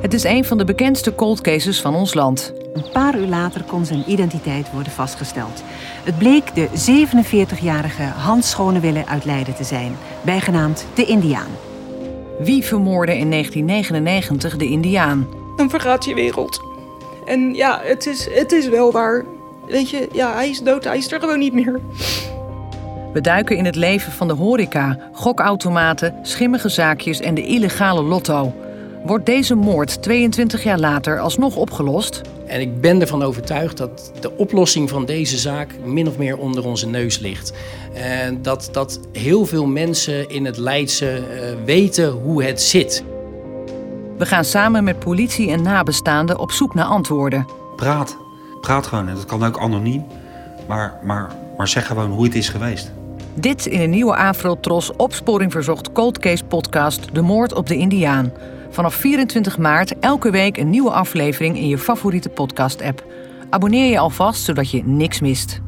Het is een van de bekendste cold cases van ons land. Een paar uur later kon zijn identiteit worden vastgesteld. Het bleek de 47-jarige Hans Schonewille uit Leiden te zijn, bijgenaamd de Indiaan. Wie vermoordde in 1999 de Indiaan? Dan vergaat je wereld. En ja, het is, het is wel waar. Weet je, ja, hij is dood, hij is er gewoon niet meer. We duiken in het leven van de horeca, gokautomaten, schimmige zaakjes en de illegale lotto. Wordt deze moord 22 jaar later alsnog opgelost? En ik ben ervan overtuigd dat de oplossing van deze zaak min of meer onder onze neus ligt. En dat, dat heel veel mensen in het Leidse uh, weten hoe het zit. We gaan samen met politie en nabestaanden op zoek naar antwoorden. Praat. Praat gewoon. En dat kan ook anoniem. Maar, maar, maar zeg gewoon hoe het is geweest. Dit in een nieuwe Afro-Tros opsporing verzocht Cold Case podcast De Moord op de Indiaan. Vanaf 24 maart elke week een nieuwe aflevering in je favoriete podcast-app. Abonneer je alvast zodat je niks mist.